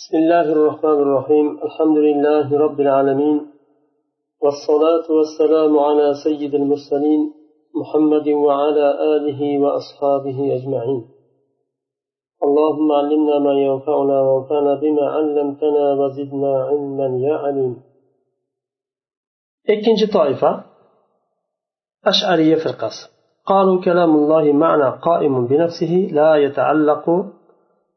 بسم الله الرحمن الرحيم. الحمد لله رب العالمين والصلاة والسلام على سيد المرسلين محمد وعلى آله وأصحابه أجمعين. اللهم علمنا ما ينفعنا وانفعنا بما علمتنا وزدنا علما يا عليم. ikkinchi toifa ashariya firqasi قالوا كلام الله معنى قائم بنفسه لا يتعلق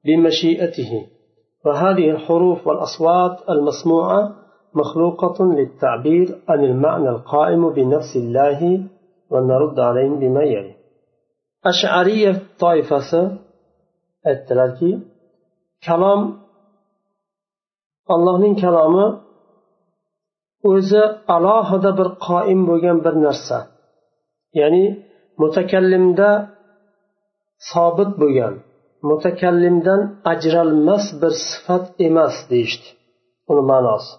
بمشيئته. وهذه الحروف والأصوات المسموعة مخلوقة للتعبير عن المعنى القائم بنفس الله ونرد عليهم بما يلي. أشعرية طائفة التلاتي كلام الله من كلامه o'zi alohida bir qoim bo'lgan bir يعني متكلم mutakallimda صابت bo'lgan. Mutakallimdan ajralmas bir sifat emas deyishdi. Uni ma'nosi.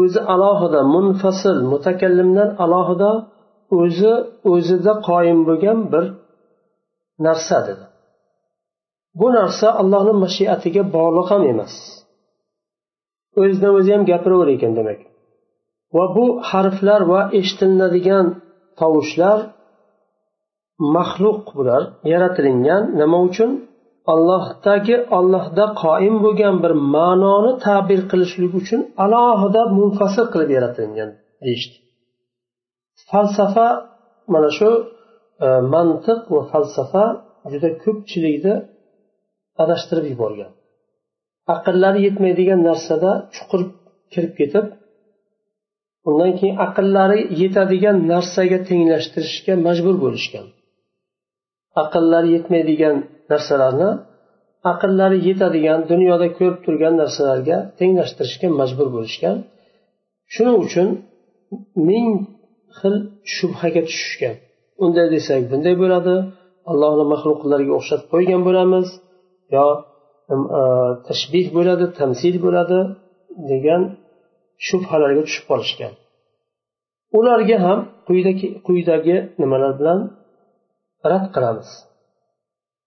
O'zi alohida munfasil mutakallimdan alohida o'zi o'zida qoyim bo'lgan bir narsa dedi. Bu narsa allohni mashiatiga bog'liq ham emas. O'zidan o'zi ham gapiraver ekan demak. Va bu harflar va eshitiladigan tovushlar maxluq bular yaratilingan nima uchun? Allohdagi ollohda qoim bo'lgan bir ma'noni ta'bir qilishlik uchun alohida munfasil qilib yaratilgan deyishdi falsafa mana shu e, mantiq va falsafa juda ko'pchilikni adashtirib yuborgan. Aqllari yetmaydigan narsada chuqur kirib ketib undan keyin aqllari yetadigan narsaga tenglashtirishga majbur bo'lishgan. Aqllari yetmaydigan narsalarni aqllari yetadigan dunyoda ko'rib turgan narsalarga tenglashtirishga majbur bo'lishgan. Shuning uchun ming xil shubhaga tushishgan. Unday desak bunday bo'ladi. Allohni maxluqlariga o'xshatib qo'ygan bo'lamiz. Yo e, tashbih bo'ladi tamsil bo'ladi degan shubhalarga tushib qolishgan. Ularga ham quyidagi quyidagi nimalar bilan رد قلمس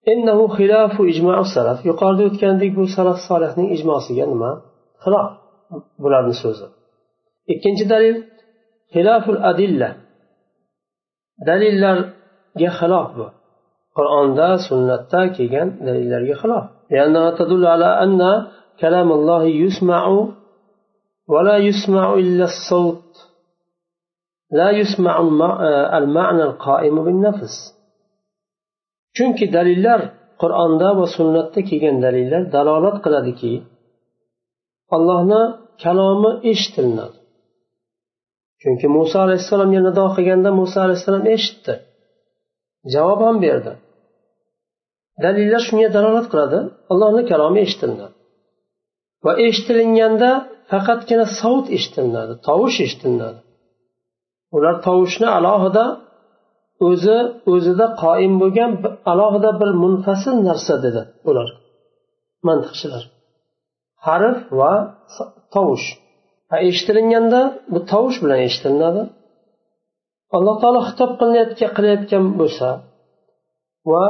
إنه خلاف إجماع السلف يقال ذلك كان ديك سلف صالحني إجماع سيان ما خلاف بلادن سوزا إكينج دليل خلاف الأدلة دليل لر يخلاف بو قرآن دا سنة تا كيجان دليل لر خلاف لأنها تدل على أن كلام الله يسمع ولا يسمع إلا الصوت لا يسمع المعنى القائم بالنفس chunki dalillar qur'onda va sunnatda kelgan dalillar dalolat qiladiki allohni kalomi eshitilinadi chunki muso alayhissalomga nido qilganda muso alayhissalom eshitdi. Javob ham berdi. Dalillar shunga dalolat qiladi allohni kalomi eshitilinadi va eshitilinganda faqatgina sovut eshitilinadi tovush eshitilinadi ular tovushni alohida o'zi o'zida qoim bo'lgan alohida bir munfasil narsa dedi ular. Mantiqchilar. Harf va tovush. Eshitilinganda bu tovush bilan eshitilinadi alloh taolo xitob qilayotgan bo'lsa va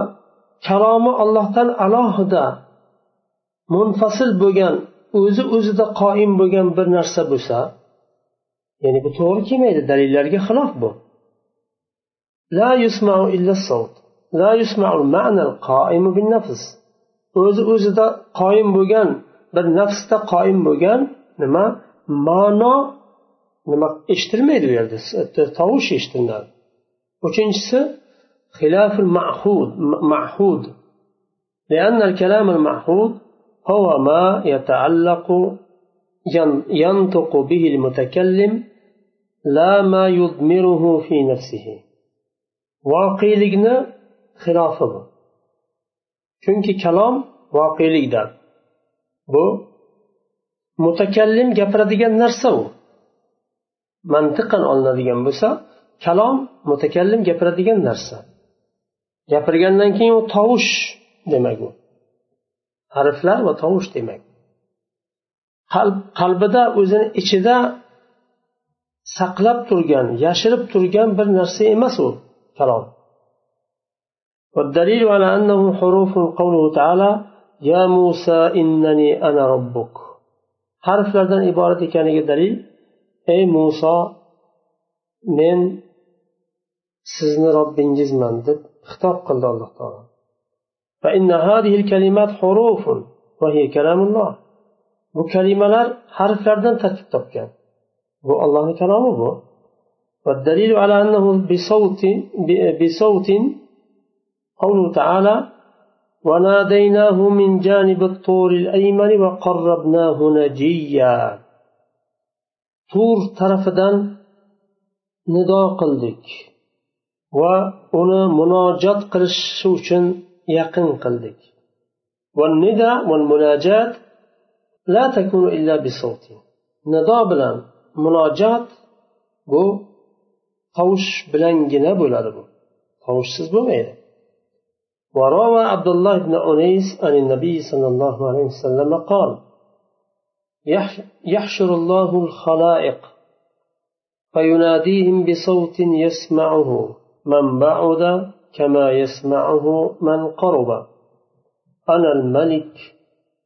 kalomi allohdan alohida munfasil bo'lgan o'zi o'zida qoim bo'lgan bir narsa bo'lsa ya'ni bu to'g'ri kelmaydi dalillarga xilof bu. لا يسمع إلا الصوت. لا يسمع المعنى القائم بالنفس. O'zi o'zida qoyim bo'lgan bir nafsda qoyim bo'lgan nima? Ma'no nima eshitilmaydi u yerda. Tovush eshitiladi uchinchisi خلاف المعهود معهود لأن الكلام المعهود هو ما يتعلق ينطق به المتكلم لا ما يضمره في نفسه voqelikni xilofi bu. Chunki kalom voqelikdan. Bu mutakallim gapiradigan narsa u. Mantiqan olinadigan bo'lsa kalom mutakallim gapiradigan narsa. Gapirgandan keyin u tovush demak u. Harflar va tovush demak. Qalbida o'zini ichida saqlab turgan yashirib turgan bir narsa emas u. تراه والدليل على أنه حروف قوله تعالى يا موسى إنني أنا ربك. حرف لدن عباره كان دليل أي موسى من سزن رب جزمان دب اختار قلد الله تعالى فإن هذه الكلمات حروف وهي كلام الله. وكلمه حرف لدن ترتب كان هو الله كلامه والدليل على أنه بصوت بصوت قوله تعالى وناديناه من جانب الطور الأيمن وقربناه نجيا. طور طرفدان nido qildik va uni munojat qilishi uchun yaqin qildik والندى والمناجات لا تكون إلا بصوت bilan munojat bu tovush bilangina bo'ladi bu. Tovushsiz bo'lmaydi. وروى عبد الله بن أنيس عن النبي صلى الله عليه وسلم قال يحشر الله الخلائق فيناديهم بصوت يسمعه من بعد كما يسمعه من قرب أنا الملك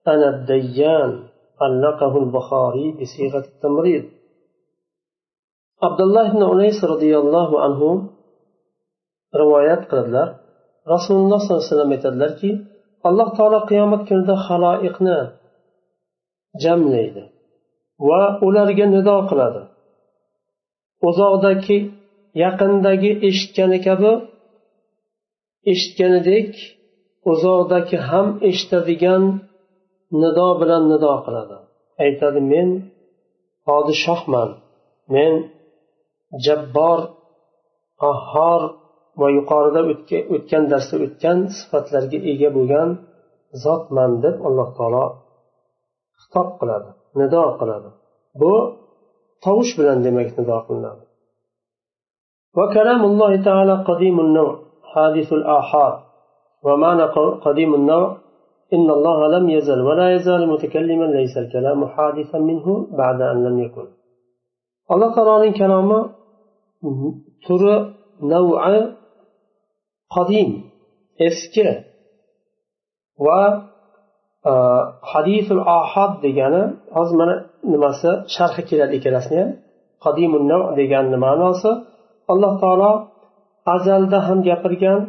أنا الديان علقه البخاري بصيغة التمريض abdulloh ibn unays roziyallohu anhu rivoyat qiladilar. Rasululloh sollallohu alayhi vasallam aytadilarki alloh taolo qiyomat kunida haloiqni jamlaydi va ularga nido qiladi. Uzoqdagi yaqindagi eshitgani kabi eshitganidek uzoqdagi ham eshitadigan nido bilan nido qiladi. Aytadi men podshohman men jabbor qahhor va yuqorida o'tgan darsda o'tgan sifatlarga ega bo'lgan zotman deb alloh taolo xitob qiladi nido qiladi bu tovush bilan demak nido qilinadi وكلام الله تعالى قديم النوع حادث الآحاد ومعنى قديم النوع إن الله لم يزل ولا يزال متكلما ليس الكلام حادثا منه بعد أن لم يكن الله تعالى كلامه turi navi qadim eski va hadisul ahad degani hozir mana nimasi sharhi keladi ikkalasini ham qadimun nav deganni ma'nosi alloh taolo azalda ham gapirgan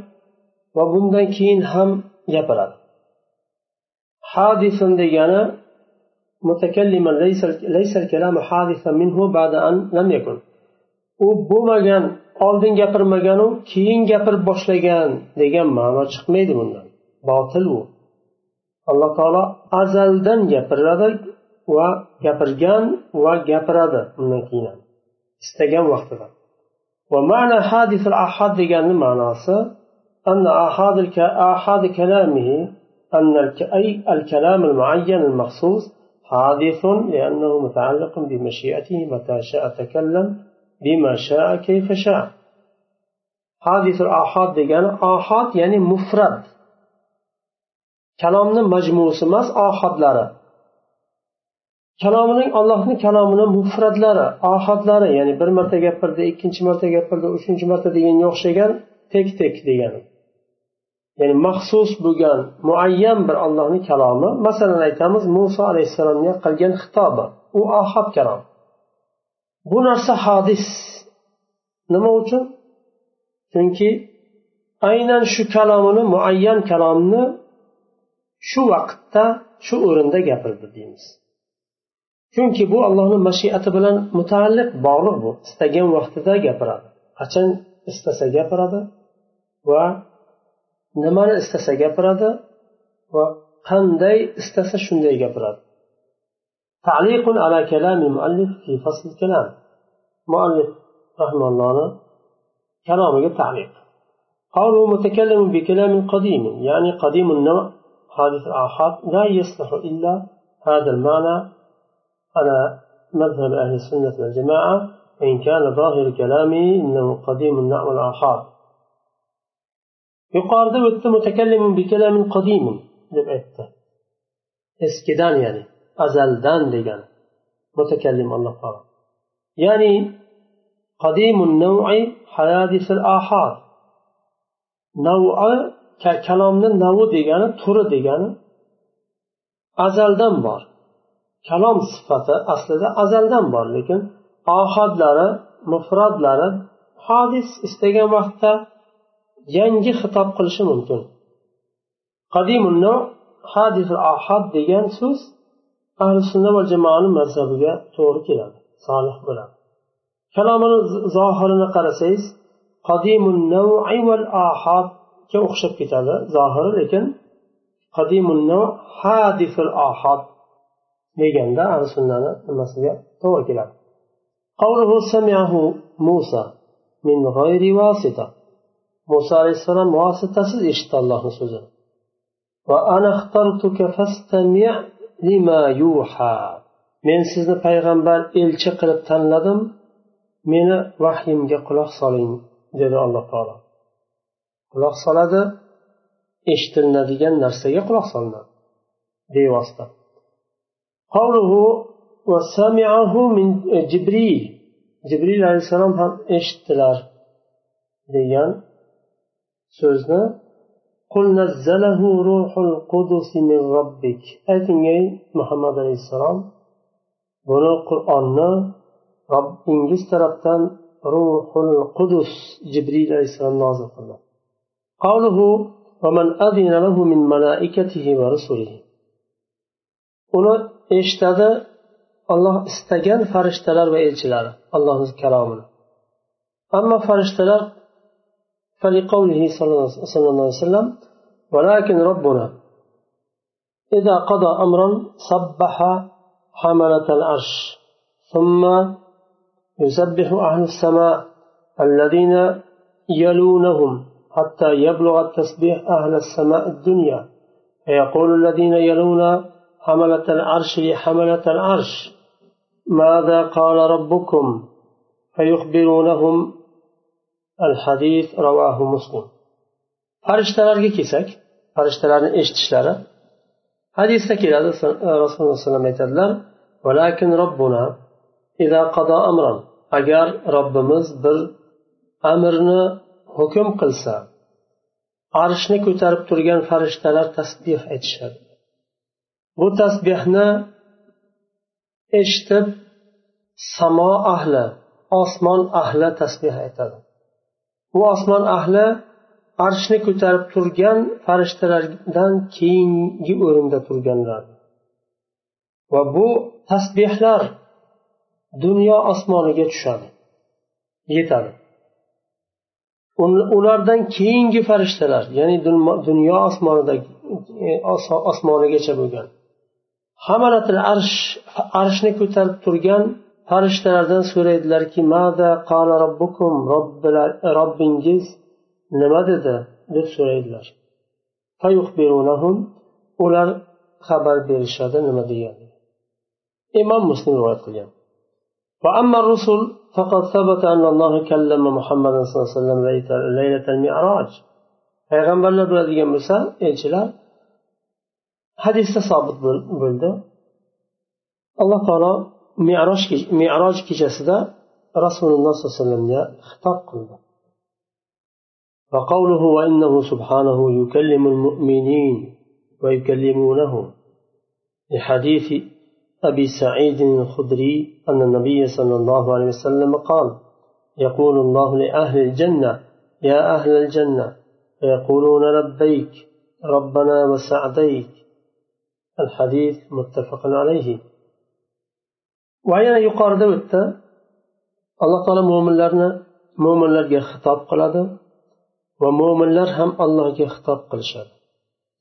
va bundan keyin ham gapiradi hadisun degani mutakalliman laysal kalamu hadisan minhu ba'da an lam yakun u bo'lmagan oldin gapirmaganu keyin gapirib boshlagan degan ma'no chiqmaydi bundan botil u alloh taolo azaldan gapiradi va gapirgan va gapiradi undan keyin ham istagan vaqtida ومعنى حادث الآحاد ديجان معناسه أن آحاد آحاد كلامه أن أي الكلام المعين المخصوص حادث لأنه متعلق بمشيئته متى شاء تكلم hadisul ahod degani ohod ya'ni mufrat kalomni majmusi emas ohodlari kalomining allohni kalomini mufratlari ohodlari ya'ni bir marta gapirdi ikkinchi marta gapirdi uchinchi marta deganga o'xshagan tek tek degani. Ya'ni maxsus bo'lgan muayyan bir allohni kalomi. Masalan aytamiz muso alayhissalomga qilgan xitobi u ohod kalomi bu narsa hodis nima uchun? Chunki aynan shu kalomini muayyan kalomni shu vaqtda shu o'rinda gapirdi deymiz. Chunki bu allohni mashiati bilan mutaalliq bog'liq bu. Istagan vaqtida gapiradi. Qachon istasa gapiradi va nimani istasa gapiradi va qanday istasa shunday gapiradi. تعليق على كلام المؤلف في فصل الكلام. مؤلف رحمه الله كلامه تعليق. قوله متكلم بكلام قديم يعني قديم النوع حادث الآحاد لا يصلح إلا هذا المعنى على مذهب أهل السنة والجماعة وإن كان ظاهر كلامه إنه قديم النوع o'tdi mutakallimun bikalamin qadimin deb aytdi eskidan ya'ni azaldan degan. Mutakallim alloh taolo. Ya'ni qadimun navi ahad. Kalomni navi degani turi degani azaldan bor. Kalom sifati aslida azaldan bor lekin ohadlari mufrodlari hodis istagan vaqtda yangi xitob qilishi mumkin. Qadimun hadis ahad degan so'z ahli sunna va jamoani mazhabiga to'g'ri keladi solih bo'ladi. Kalomini zohirini qarasangiz qadimun nav'i val ahadga o'xshab ketadi zohiri lekin qadimun nav hadifil ahad deganda ahli sunnani nimasiga to'g'ri keladi. Qavluhu samiahu musa min g'ayri vasita muso alayhissalom vositasiz eshitdi allohni so'zini. Va ana lima yuha men sizni payg'ambar elchi qilib tanladim meni vahyimga quloq soling dedi alloh taolo quloq soladi eshitiladigan narsaga quloq solinadi bevosita jibril jibril alayhissalom ham eshitdilar degan so'zni قل نزله روح القدس من ربك ayting ey muhammad alayhissalom buni qur'onni robbingiz tarafdan ruhul qudus jibril alayhissalom nozil qildi قوله ومن أذن له من ملائكته ورسله uni eshitadi olloh istagan farishtalar va elchilari allohni kalomini ammo farishtalar فلقوله صلى الله عليه وسلم ولكن ربنا إذا قضى أمرا صبح حملة العرش ثم يسبح أهل السماء الذين يلونهم حتى يبلغ التسبيح أهل السماء الدنيا. فيقول الذين يلون حملة العرش لحملة العرش ماذا قال ربكم؟ فيخبرونهم al hadis ravohu muslim. Farishtalarga kelsak farishtalarni eshitishlari hadisda keladi rasululloh alayhi vasallam aytadilar valakin robbuna ida qado amran. Agar robbimiz bir amrni hukm qilsa arshni ko'tarib turgan farishtalar tasbih aytishadi. Bu tasbehni eshitib samo ahli osmon ahli tasbeh aytadi. Bu osmon ahli arshni ko'tarib turgan farishtalardan keyingi o'rinda turganlar. Va bu tasbehlar dunyo osmoniga tushadi yetadi. Ulardan keyingi farishtalar ya'ni dunyo osmonidagi e, osmonigacha bo'lgan. Hamalatil arsh arshni ko'tarib turgan farishtalardan so'raydilarki mada qala robbukum robbingiz nima dedi deb so'raydilar ular xabar berishadi nima degan imom muslim rivoyat qilgan وأما الرسل فقد ثبت أن الله كلم محمد صلى الله عليه وسلم ليلة المعراج payg'ambarlar bo'ladigan bo'lsa elchilar hadisda sobit bo'ldi alloh taolo meroj meroj kechasida rasululloh sollallohu alayhi vasallamga xitob qildi. وقوله وإنه سبحانه يكلم المؤمنين لحديث أبي سعيد الخدري أن النبي صلى الله عليه وسلم قال يقول الله لأهل الجنة يا أهل الجنة فيقولون لبيك ربنا وسعديك الحديث متفق عليه va yana yuqorida o'tdi. Alloh taolo mo'minlarni mo'minlarga xitob qiladi va mo'minlar ham allohga xitob qilishadi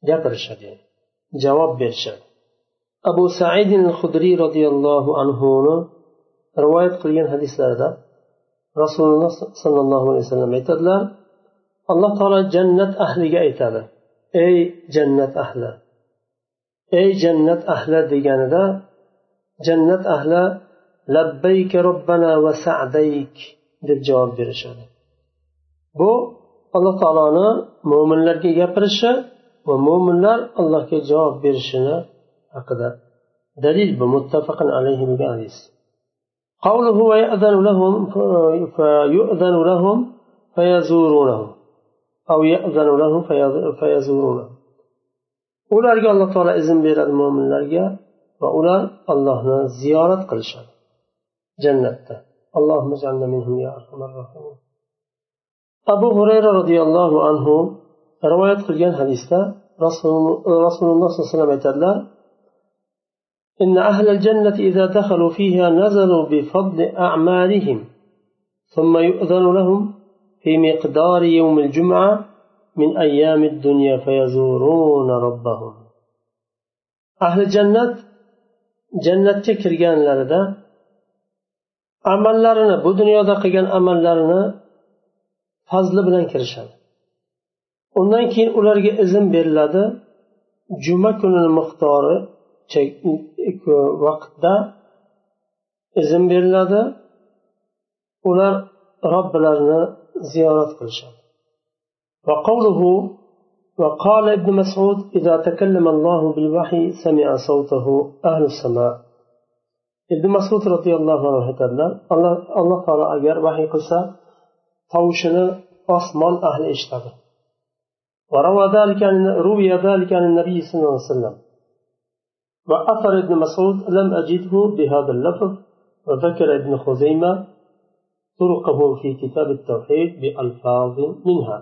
gapirishadi javob berishadi. Abu said hudriy roziyallohu anhuni rivoyat qilgan hadislarida rasululloh sollallohu alayhi vasallam aytadilar alloh taolo jannat ahliga aytadi ey jannat ahli ey jannat ahli deganida jannat ahli labbayka robbana va sadayk deb javob berishadi bu alloh taoloni mo'minlarga gapirishi va mo'minlar allohga javob berishini haqida dalil bu muttafaqan alayhi degan hadis قوله ويأذن لهم فيؤذن لهم فيزورونه أو يأذن لهم فيزورونه ularga alloh taolo izn beradi mo'minlarga va ular allohni ziyorat qilishadi jannatda abu hurayra roziyallohu anhu rivoyat qilgan hadisda rasululloh sollallohu alayhi vasallam aytadilar إن أهل الجنة إذا دخلوا فيها نزلوا بفضل أعمالهم ثم يؤذن لهم في مقدار يوم الجمعة من أيام الدنيا فيزورون ربهم أهل الجنة jannatga kirganlarida amallarini bu dunyoda qilgan amallarini fazli bilan kirishadi. Undan keyin ularga izn beriladi. Juma kunini miqdori vaqtda izn beriladi. Ular robbilarini ziyorat qilishadi. وقال ابن مسعود إذا تكلم الله بالوحي سمع صوته أهل السماء. ibn masud roziyallohu anhu aytadilar alloh alloh taolo agar vahiy qilsa tovushini osmon ahli eshitadi وروى ذلك عن روي ذلك عن النبي صلى الله عليه وسلم. وأثر ابن مسعود لم أجده بهذا اللفظ. وذكر ابن خزيمة طرقه في كتاب التوحيد بألفاظ منها.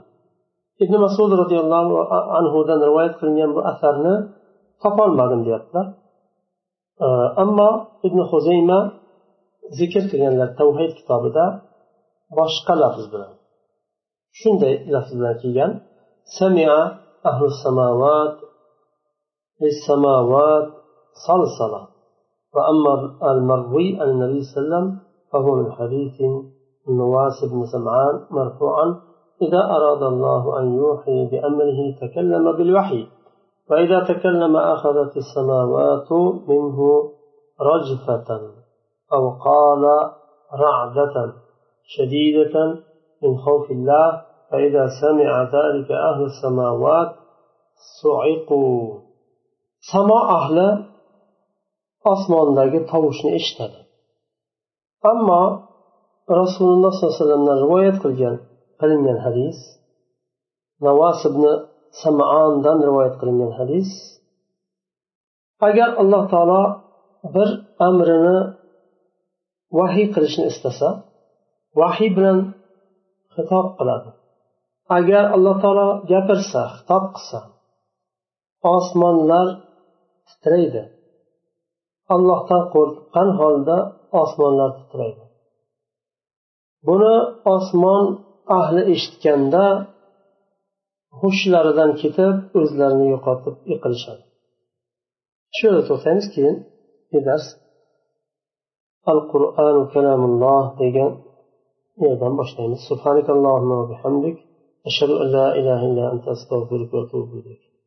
Ibn masud roziyallohu anhudan rivoyat qilingan bu asarni topolmadim deyaptilar ammo ibn huzayma zikr qilganlar tavhid kitobida boshqa lafz bilan shunday lafz bilan kelgan samia ahlu samovat للسماوات صلصلة وأما المروي عن النبي صلى الله عليه وسلم فهو من حديث النواس بن سمعان مرفوعا إذا أراد الله أن يوحي بأمره تكلم بالوحي وإذا تكلم أخذت السماوات منه رجفة أو قال رعدة شديدة من خوف الله فإذا سمع ذلك أهل السماوات صعقوا. سما أهل osmondagi tovushni eshitadi ammo rasululloh sollallohu alayhi vasallamdan rivoyat qilgan qilingan hadis navas ibn samaondan rivoyat qilingan hadis agar alloh taolo bir amrini vahiy qilishni istasa vahiy bilan xitob qiladi. Agar alloh taolo gapirsa xitob qilsa osmonlar titraydi. Allohdan qo'rqqan holda osmonlar titraydi. Buni osmon ahli eshitganda hushlaridan ketib o'zlarini yo'qotib yiqilishadi. Shu yerda to'xtaymiz keyin dars? Al qur'anu kalamulloh degan yerdan boshlaymiz. Subhanakallohumma va bihamdik. Ashhadu an la ilaha illa anta astag'firuka va atubu ilayk.